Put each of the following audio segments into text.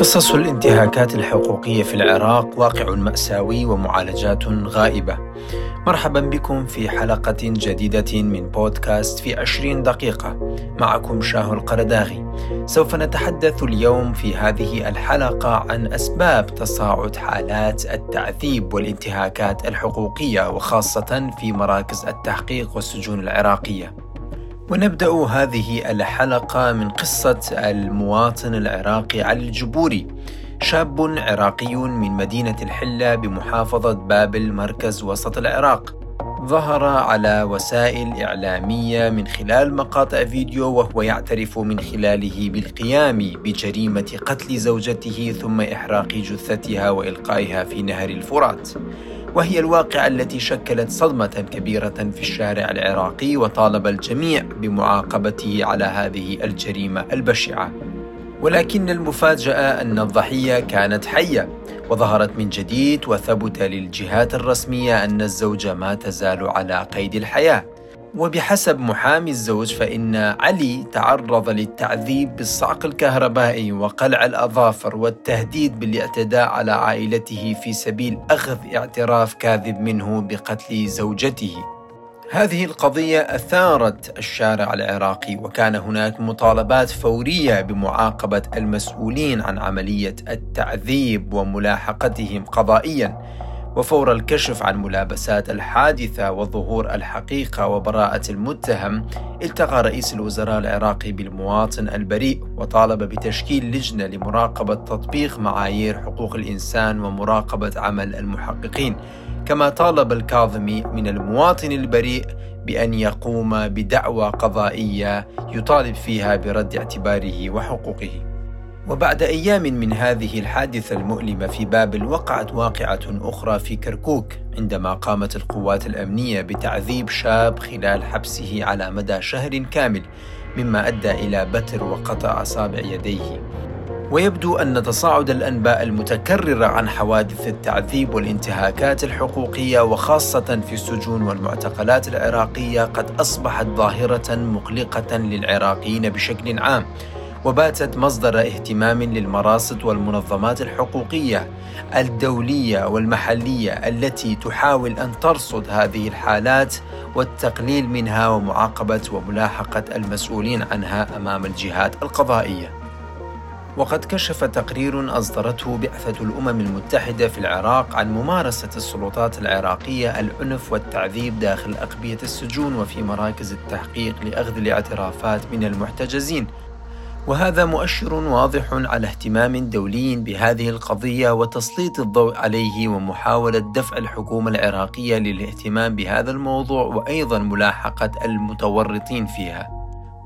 قصص الانتهاكات الحقوقية في العراق واقع مأساوي ومعالجات غائبة. مرحبا بكم في حلقة جديدة من بودكاست في عشرين دقيقة. معكم شاه القرداغي. سوف نتحدث اليوم في هذه الحلقة عن أسباب تصاعد حالات التعذيب والانتهاكات الحقوقية وخاصة في مراكز التحقيق والسجون العراقية. ونبدأ هذه الحلقة من قصة المواطن العراقي علي الجبوري شاب عراقي من مدينة الحلة بمحافظة بابل مركز وسط العراق. ظهر على وسائل إعلامية من خلال مقاطع فيديو وهو يعترف من خلاله بالقيام بجريمة قتل زوجته ثم إحراق جثتها وإلقائها في نهر الفرات. وهي الواقعة التي شكلت صدمة كبيرة في الشارع العراقي وطالب الجميع بمعاقبته على هذه الجريمة البشعة. ولكن المفاجأة أن الضحية كانت حية وظهرت من جديد وثبت للجهات الرسمية أن الزوجة ما تزال على قيد الحياة. وبحسب محامي الزوج فإن علي تعرض للتعذيب بالصعق الكهربائي وقلع الأظافر والتهديد بالإعتداء على عائلته في سبيل أخذ اعتراف كاذب منه بقتل زوجته. هذه القضية أثارت الشارع العراقي وكان هناك مطالبات فورية بمعاقبة المسؤولين عن عملية التعذيب وملاحقتهم قضائياً. وفور الكشف عن ملابسات الحادثة وظهور الحقيقة وبراءة المتهم التقى رئيس الوزراء العراقي بالمواطن البريء وطالب بتشكيل لجنة لمراقبة تطبيق معايير حقوق الإنسان ومراقبة عمل المحققين. كما طالب الكاظمي من المواطن البريء بأن يقوم بدعوى قضائية يطالب فيها برد اعتباره وحقوقه. وبعد أيام من هذه الحادثة المؤلمة في بابل وقعت واقعة أخرى في كركوك عندما قامت القوات الأمنية بتعذيب شاب خلال حبسه على مدى شهر كامل مما أدى إلى بتر وقطع أصابع يديه. ويبدو أن تصاعد الأنباء المتكررة عن حوادث التعذيب والانتهاكات الحقوقية وخاصة في السجون والمعتقلات العراقية قد أصبحت ظاهرة مقلقة للعراقيين بشكل عام. وباتت مصدر اهتمام للمراصد والمنظمات الحقوقية الدولية والمحلية التي تحاول أن ترصد هذه الحالات والتقليل منها ومعاقبة وملاحقة المسؤولين عنها أمام الجهات القضائية. وقد كشف تقرير أصدرته بعثة الأمم المتحدة في العراق عن ممارسة السلطات العراقية العنف والتعذيب داخل أقبية السجون وفي مراكز التحقيق لأخذ الاعترافات من المحتجزين وهذا مؤشر واضح على اهتمام دولي بهذه القضية وتسليط الضوء عليه ومحاولة دفع الحكومة العراقية للاهتمام بهذا الموضوع وأيضا ملاحقة المتورطين فيها.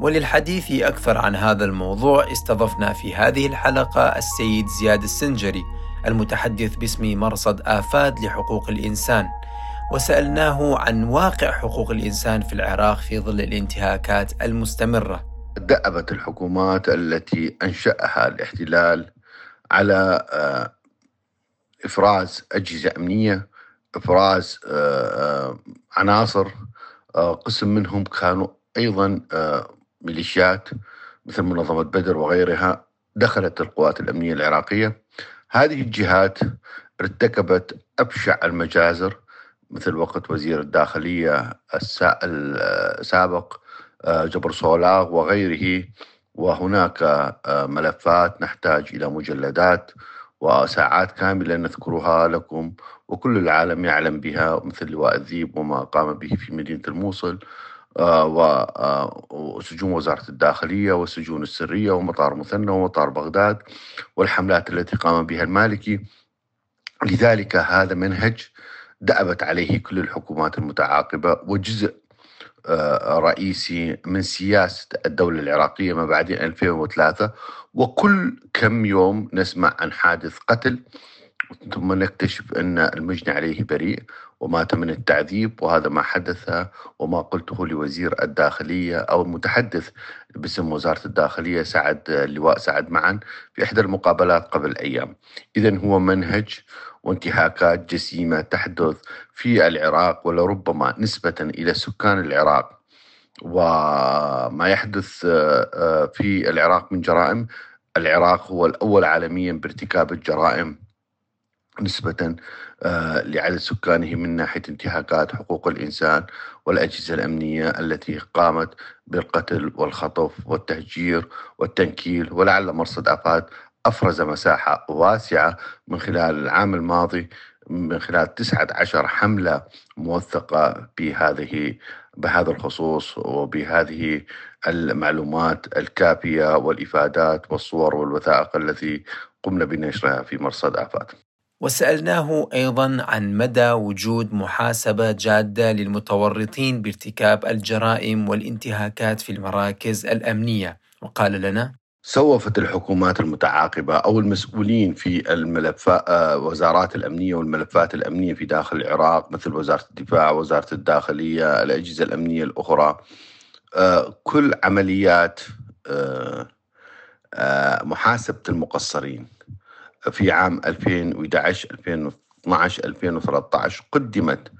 وللحديث أكثر عن هذا الموضوع استضفنا في هذه الحلقة السيد زياد السنجري المتحدث باسم مرصد آفاد لحقوق الإنسان وسألناه عن واقع حقوق الإنسان في العراق في ظل الانتهاكات المستمرة دأبت الحكومات التي أنشأها الاحتلال على آه، إفراز أجهزة أمنية إفراز آه، آه، عناصر قسم منهم كانوا أيضا ميليشيات مثل منظمة بدر وغيرها دخلت القوات الأمنية العراقية. هذه الجهات ارتكبت أبشع المجازر مثل وقت وزير الداخلية السابق آه، جبر صولاغ وغيره. وهناك آه، ملفات نحتاج إلى مجلدات وساعات كاملة نذكرها لكم وكل العالم يعلم بها مثل لواء الذيب وما قام به في مدينة الموصل آه، وسجون وزارة الداخلية والسجون السرية ومطار مثنى ومطار بغداد والحملات التي قام بها المالكي. لذلك هذا منهج دأبت عليه كل الحكومات المتعاقبة وجزء رئيسي من سياسة الدولة العراقية ما بعد 2003 وكل كم يوم نسمع عن حادث قتل ثم نكتشف أن المجني عليه بريء ومات من التعذيب وهذا ما حدث وما قلته لوزير الداخلية أو المتحدث باسم وزارة الداخلية سعد اللواء سعد معا في إحدى المقابلات قبل أيام. إذا هو منهج وانتهاكات جسيمة تحدث في العراق ولربما نسبة إلى سكان العراق. وما يحدث آه، آه، في العراق من جرائم العراق هو الأول عالميا بارتكاب الجرائم نسبة آه، لعدد سكانه من ناحية انتهاكات حقوق الإنسان والأجهزة الأمنية التي قامت بالقتل والخطف والتهجير والتنكيل ولعل مرصد آفات أفرز مساحة واسعة من خلال العام الماضي من خلال 19 حملة موثقة بهذه بهذا الخصوص وبهذه المعلومات الكافية والإفادات والصور والوثائق التي قمنا بنشرها في مرصد آفات. وسألناه أيضا عن مدى وجود محاسبة جادة للمتورطين بارتكاب الجرائم والانتهاكات في المراكز الأمنية وقال لنا سوفت الحكومات المتعاقبة أو المسؤولين في الملفات آه، وزارات الأمنية والملفات الأمنية في داخل العراق مثل وزارة الدفاع وزارة الداخلية الأجهزة الأمنية الأخرى. آه، كل عمليات آه، محاسبة المقصرين. في عام 2011 2012 2013 قدمت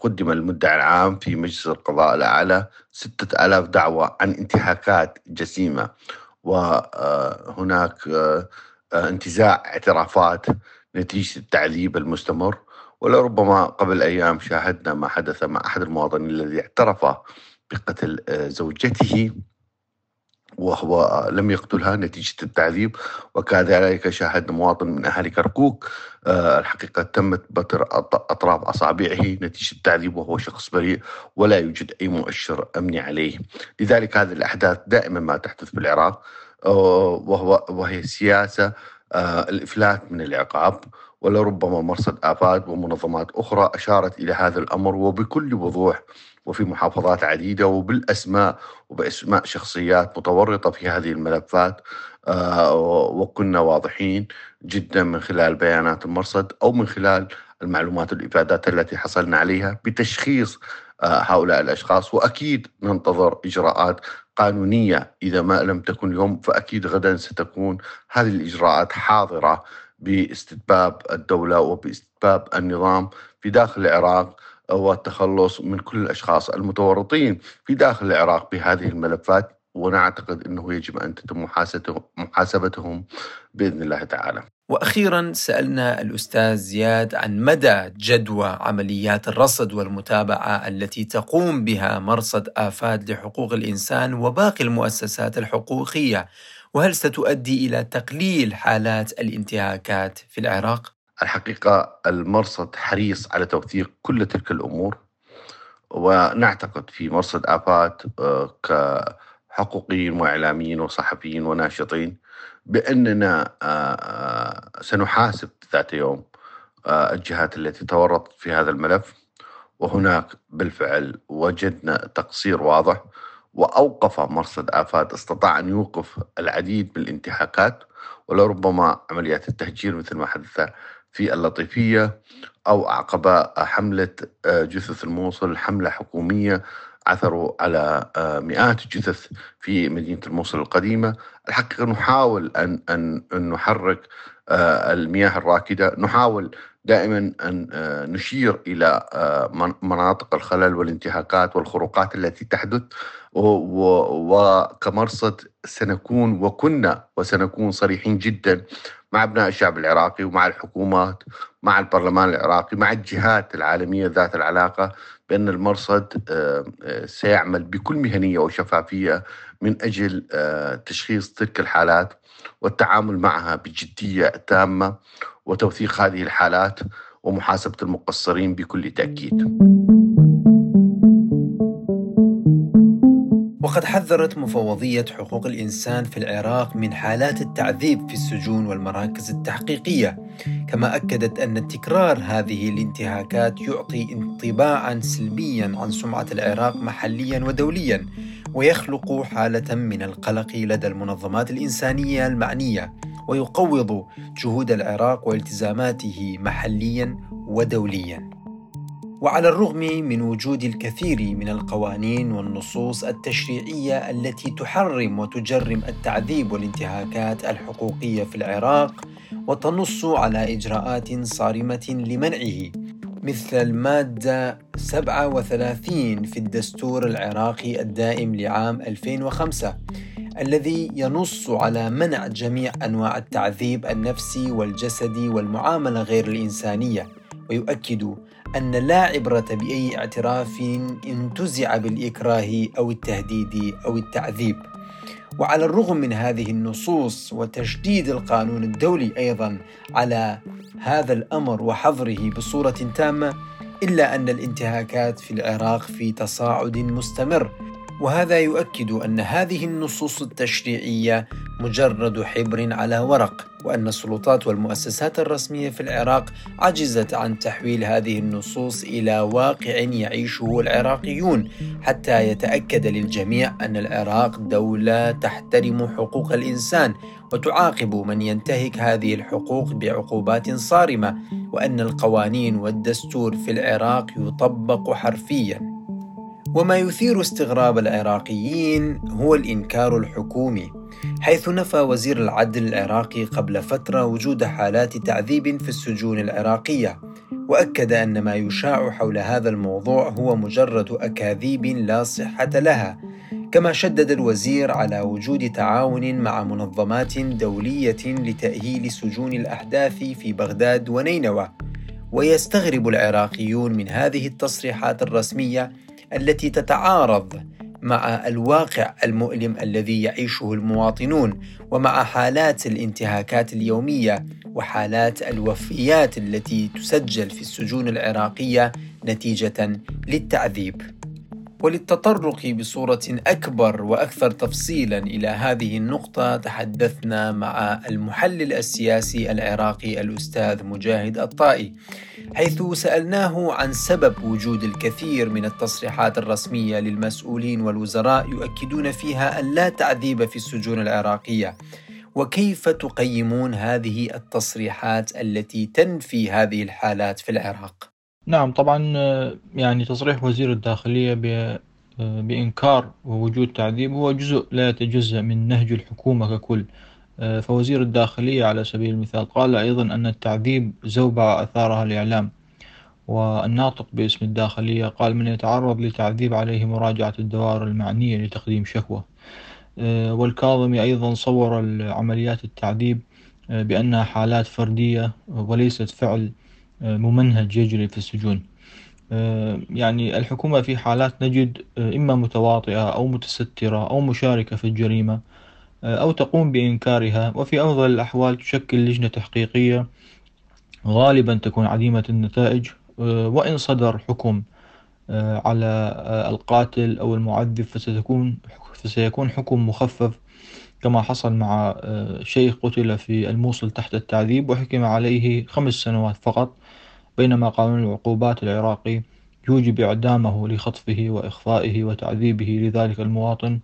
قدم المدعي العام في مجلس القضاء الأعلى 6000 دعوة عن انتهاكات جسيمة. وهناك آه، انتزاع اعترافات نتيجة التعذيب المستمر. ولربما قبل أيام شاهدنا ما حدث مع أحد المواطنين الذي اعترف بقتل آه، زوجته. وهو لم يقتلها نتيجة التعذيب وكذلك شاهدنا مواطن من أهالي كركوك آه، الحقيقة تمت بتر أطراف أصابعه نتيجة التعذيب وهو شخص بريء ولا يوجد أي مؤشر أمني عليه. لذلك هذه الأحداث دائما ما تحدث في العراق آه، وهو وهي سياسة آه، الإفلات من العقاب ولربما مرصد آفات ومنظمات أخرى أشارت إلى هذا الأمر وبكل وضوح وفي محافظات عديدة وبالأسماء وبأسماء شخصيات متورطة في هذه الملفات آه، وكنا واضحين جدا من خلال بيانات المرصد أو من خلال المعلومات والإفادات التي حصلنا عليها بتشخيص آه، هؤلاء الأشخاص. وأكيد ننتظر إجراءات قانونية إذا ما لم تكن اليوم فأكيد غدا ستكون هذه الإجراءات حاضرة باستتباب الدولة وباستتباب النظام في داخل العراق والتخلص من كل الأشخاص المتورطين في داخل العراق بهذه الملفات ونعتقد إنه يجب أن تتم محاسبتهم بإذن الله تعالى. وأخيرا سألنا الأستاذ زياد عن مدى جدوى عمليات الرصد والمتابعة التي تقوم بها مرصد آفات لحقوق الإنسان وباقي المؤسسات الحقوقية وهل ستؤدي إلى تقليل حالات الانتهاكات في العراق؟ الحقيقة المرصد حريص على توثيق كل تلك الأمور ونعتقد في مرصد آفات آه، كحقوقيين وإعلاميين وصحفيين وناشطين بأننا آه، آه، سنحاسب ذات يوم الجهات التي تورطت في هذا الملف. وهناك بالفعل وجدنا تقصير واضح وأوقف مرصد آفات استطاع أن يوقف العديد من الانتهاكات ولربما عمليات التهجير مثل ما حدث في اللطيفية أو عقب حملة آه، جثث الموصل حملة حكومية عثروا على آه، مئات الجثث في مدينة الموصل القديمة. الحقيقة نحاول أن, أن نحرك آه، المياه الراكدة. نحاول دائما أن نشير إلى مناطق الخلل والانتهاكات والخروقات التي تحدث. وكمرصد سنكون وكنا وسنكون صريحين جدا مع أبناء الشعب العراقي ومع الحكومات مع البرلمان العراقي مع الجهات العالمية ذات العلاقة. بأن المرصد آه، آه، سيعمل بكل مهنية وشفافية من أجل آه، تشخيص تلك الحالات والتعامل معها بجدية تامة وتوثيق هذه الحالات ومحاسبة المقصرين بكل تأكيد. وقد حذرت مفوضية حقوق الإنسان في العراق من حالات التعذيب في السجون والمراكز التحقيقية، كما أكدت أن تكرار هذه الانتهاكات يعطي انطباعا سلبيا عن سمعة العراق محليا ودوليا، ويخلق حالة من القلق لدى المنظمات الإنسانية المعنية، ويقوض جهود العراق والتزاماته محليا ودوليا. وعلى الرغم من وجود الكثير من القوانين والنصوص التشريعية التي تحرم وتجرم التعذيب والانتهاكات الحقوقية في العراق وتنص على إجراءات صارمة لمنعه مثل المادة 37 في الدستور العراقي الدائم لعام 2005 الذي ينص على منع جميع أنواع التعذيب النفسي والجسدي والمعاملة غير الإنسانية ويؤكد أن لا عبرة بأي اعتراف انتزع بالإكراه أو التهديد أو التعذيب. وعلى الرغم من هذه النصوص وتشديد القانون الدولي أيضا على هذا الأمر وحظره بصورة تامة إلا أن الانتهاكات في العراق في تصاعد مستمر. وهذا يؤكد أن هذه النصوص التشريعية مجرد حبر على ورق. وأن السلطات والمؤسسات الرسمية في العراق عجزت عن تحويل هذه النصوص إلى واقع يعيشه العراقيون حتى يتأكد للجميع أن العراق دولة تحترم حقوق الإنسان وتعاقب من ينتهك هذه الحقوق بعقوبات صارمة وأن القوانين والدستور في العراق يطبق حرفيا. وما يثير استغراب العراقيين هو الإنكار الحكومي. حيث نفى وزير العدل العراقي قبل فترة وجود حالات تعذيب في السجون العراقية وأكد أن ما يشاع حول هذا الموضوع هو مجرد أكاذيب لا صحة لها كما شدد الوزير على وجود تعاون مع منظمات دولية لتأهيل سجون الأحداث في بغداد ونينوى. ويستغرب العراقيون من هذه التصريحات الرسمية التي تتعارض مع الواقع المؤلم الذي يعيشه المواطنون ومع حالات الانتهاكات اليومية وحالات الوفيات التي تسجل في السجون العراقية نتيجة للتعذيب. وللتطرق بصورة أكبر وأكثر تفصيلا إلى هذه النقطة تحدثنا مع المحلل السياسي العراقي الأستاذ مجاهد الطائي حيث سألناه عن سبب وجود الكثير من التصريحات الرسمية للمسؤولين والوزراء يؤكدون فيها أن لا تعذيب في السجون العراقية وكيف تقيمون هذه التصريحات التي تنفي هذه الحالات في العراق؟ نعم طبعا آه، يعني تصريح وزير الداخلية آه، بإنكار وجود تعذيب هو جزء لا يتجزأ من نهج الحكومة ككل. آه، فوزير الداخلية على سبيل المثال قال أيضا أن التعذيب زوبعة أثارها الإعلام والناطق باسم الداخلية قال من يتعرض لتعذيب عليه مراجعة الدوائر المعنية لتقديم شكوى. والكاظمي أيضا صور عمليات التعذيب بأنها حالات فردية وليست فعل. ممنهج يجري في السجون. آه، يعني الحكومة في حالات نجد آه، إما متواطئة أو متسترة أو مشاركة في الجريمة آه، أو تقوم بإنكارها. وفي أفضل الأحوال تشكل لجنة تحقيقية غالبا تكون عديمة النتائج وإن صدر حكم على القاتل أو المعذب فستكون فسيكون حكم مخفف كما حصل مع شيخ قتل في الموصل تحت التعذيب وحكم عليه خمس سنوات فقط بينما قانون العقوبات العراقي يوجب إعدامه لخطفه وإخفائه وتعذيبه لذلك المواطن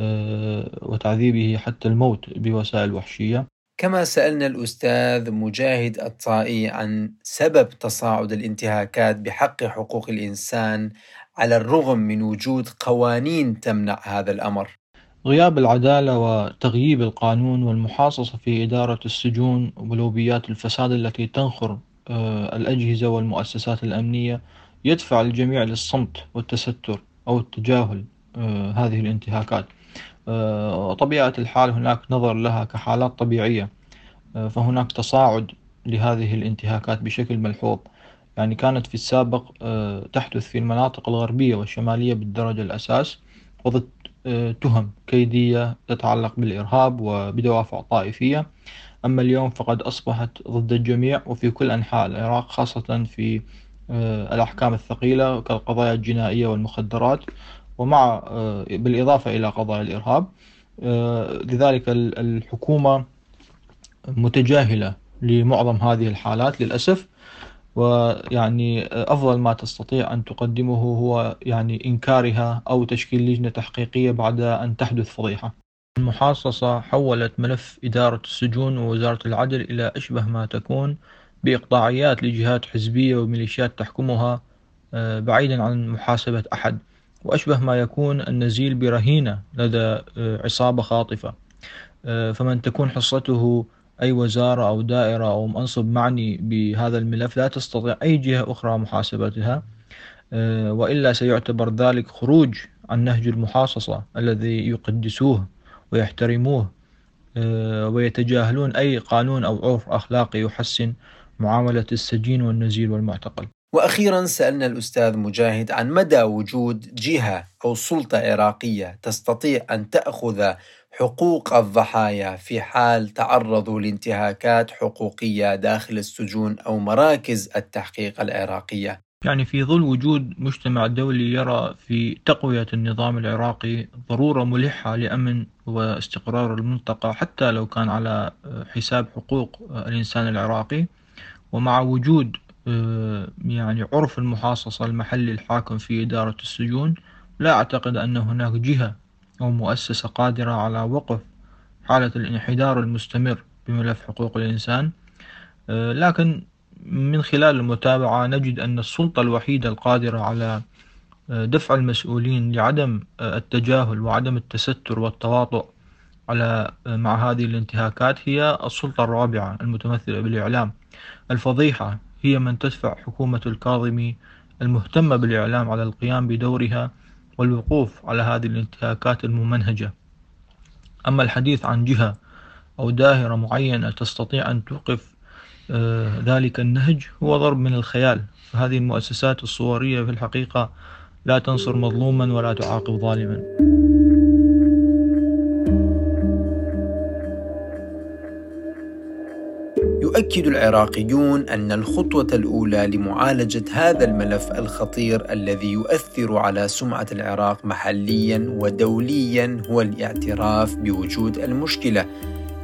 آه، وتعذيبه حتى الموت بوسائل وحشية. كما سألنا الأستاذ مجاهد الطائي عن سبب تصاعد الانتهاكات بحق حقوق الإنسان على الرغم من وجود قوانين تمنع هذا الأمر. غياب العدالة وتغييب القانون والمحاصصة في إدارة السجون ولوبيات الفساد التي تنخر آه، الأجهزة والمؤسسات الأمنية يدفع الجميع للصمت والتستر أو التجاهل آه، هذه الانتهاكات. آه، طبيعة الحال هناك نظر لها كحالات طبيعية فهناك تصاعد لهذه الانتهاكات بشكل ملحوظ. يعني كانت في السابق تحدث في المناطق الغربية والشمالية بالدرجة الأساس وضد تهم كيدية تتعلق بالإرهاب وبدوافع طائفية. أما اليوم فقد أصبحت ضد الجميع وفي كل أنحاء العراق خاصة في آه، الأحكام الثقيلة كالقضايا الجنائية والمخدرات ومع آه، بالإضافة إلى قضايا الإرهاب آه، لذلك الحكومة متجاهلة لمعظم هذه الحالات للأسف. ويعني أفضل ما تستطيع أن تقدمه هو يعني إنكارها أو تشكيل لجنة تحقيقية بعد أن تحدث فضيحة. المحاصصة حولت ملف إدارة السجون ووزارة العدل إلى أشبه ما تكون بإقطاعيات لجهات حزبية وميليشيات تحكمها آه، بعيدا عن محاسبة أحد. وأشبه ما يكون النزيل برهينة لدى آه، عصابة خاطفة. آه، فمن تكون حصته أي وزارة أو دائرة أو منصب معني بهذا الملف لا تستطيع أي جهة أخرى محاسبتها وإلا سيعتبر ذلك خروج عن نهج المحاصصة الذي يقدسوه ويحترموه ويتجاهلون أي قانون أو عرف أخلاقي يحسن معاملة السجين والنزيل والمعتقل. وأخيرا سألنا الأستاذ مجاهد عن مدى وجود جهة أو سلطة عراقيه تستطيع أن تأخذ حقوق الضحايا في حال تعرضوا لانتهاكات حقوقية داخل السجون أو مراكز التحقيق العراقية. يعني في ظل وجود مجتمع دولي يرى في تقوية النظام العراقي ضرورة ملحة لأمن واستقرار المنطقة حتى لو كان على حساب حقوق الإنسان العراقي ومع وجود آه، يعني عرف المحاصصة المحلي الحاكم في إدارة السجون لا أعتقد أن هناك جهة أو مؤسسة قادرة على وقف حالة الانحدار المستمر بملف حقوق الإنسان. آه، لكن من خلال المتابعة نجد أن السلطة الوحيدة القادرة على آه، دفع المسؤولين لعدم التجاهل وعدم التستر والتواطؤ على مع هذه الانتهاكات هي السلطة الرابعة المتمثلة بالإعلام. الفضيحة هي من تدفع حكومة الكاظمي المهتمة بالإعلام على القيام بدورها والوقوف على هذه الانتهاكات الممنهجة. أما الحديث عن جهة أو داهرة معينة تستطيع أن توقف آه، ذلك النهج هو ضرب من الخيال. هذه المؤسسات الصورية في الحقيقة لا تنصر مظلوما ولا تعاقب ظالما. يؤكد العراقيون أن الخطوة الأولى لمعالجة هذا الملف الخطير الذي يؤثر على سمعة العراق محليا ودوليا هو الاعتراف بوجود المشكلة.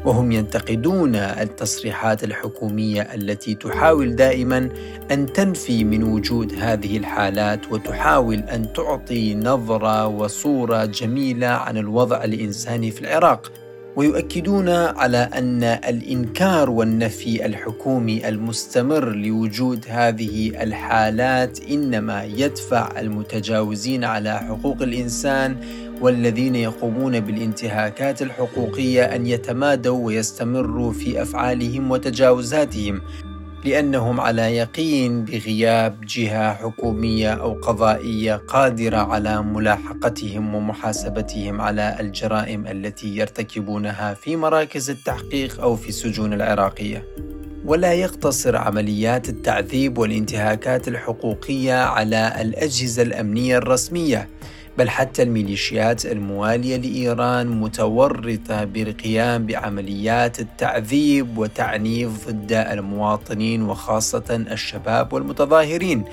وهم ينتقدون التصريحات الحكومية التي تحاول دائما أن تنفي من وجود هذه الحالات وتحاول أن تعطي نظرة وصورة جميلة عن الوضع الإنساني في العراق. ويؤكدون على أن الإنكار والنفي الحكومي المستمر لوجود هذه الحالات إنما يدفع المتجاوزين على حقوق الإنسان والذين يقومون بالانتهاكات الحقوقية أن يتمادوا ويستمروا في أفعالهم وتجاوزاتهم. لأنهم على يقين بغياب جهة حكومية أو قضائية قادرة على ملاحقتهم ومحاسبتهم على الجرائم التي يرتكبونها في مراكز التحقيق أو في السجون العراقية. ولا يقتصر عمليات التعذيب والانتهاكات الحقوقية على الأجهزة الأمنية الرسمية بل حتى الميليشيات الموالية لإيران متورطة بالقيام بعمليات التعذيب وتعنيف ضد المواطنين وخاصة الشباب والمتظاهرين.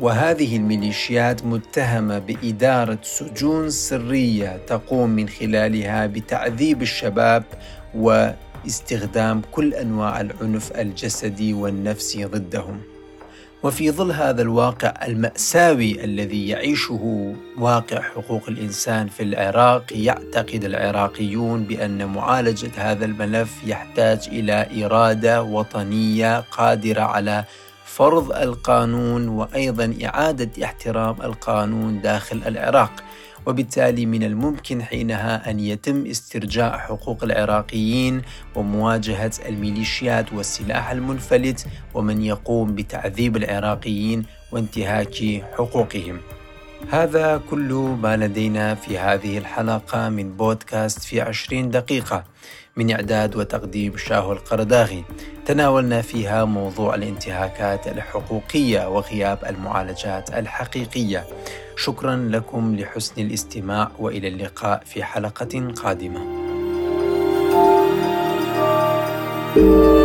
وهذه الميليشيات متهمة بإدارة سجون سرية تقوم من خلالها بتعذيب الشباب واستخدام كل أنواع العنف الجسدي والنفسي ضدهم. وفي ظل هذا الواقع المأساوي الذي يعيشه واقع حقوق الإنسان في العراق يعتقد العراقيون بأن معالجة هذا الملف يحتاج إلى إرادة وطنية قادرة على فرض القانون وأيضا إعادة احترام القانون داخل العراق. وبالتالي من الممكن حينها أن يتم استرجاع حقوق العراقيين ومواجهة الميليشيات والسلاح المنفلت ومن يقوم بتعذيب العراقيين وانتهاك حقوقهم. هذا كل ما لدينا في هذه الحلقة من بودكاست في عشرين دقيقة من إعداد وتقديم شاهو القرداغي. تناولنا فيها موضوع الانتهاكات الحقوقية وغياب المعالجات الحقيقية. شكرا لكم لحسن الاستماع وإلى اللقاء في حلقة قادمة. thank you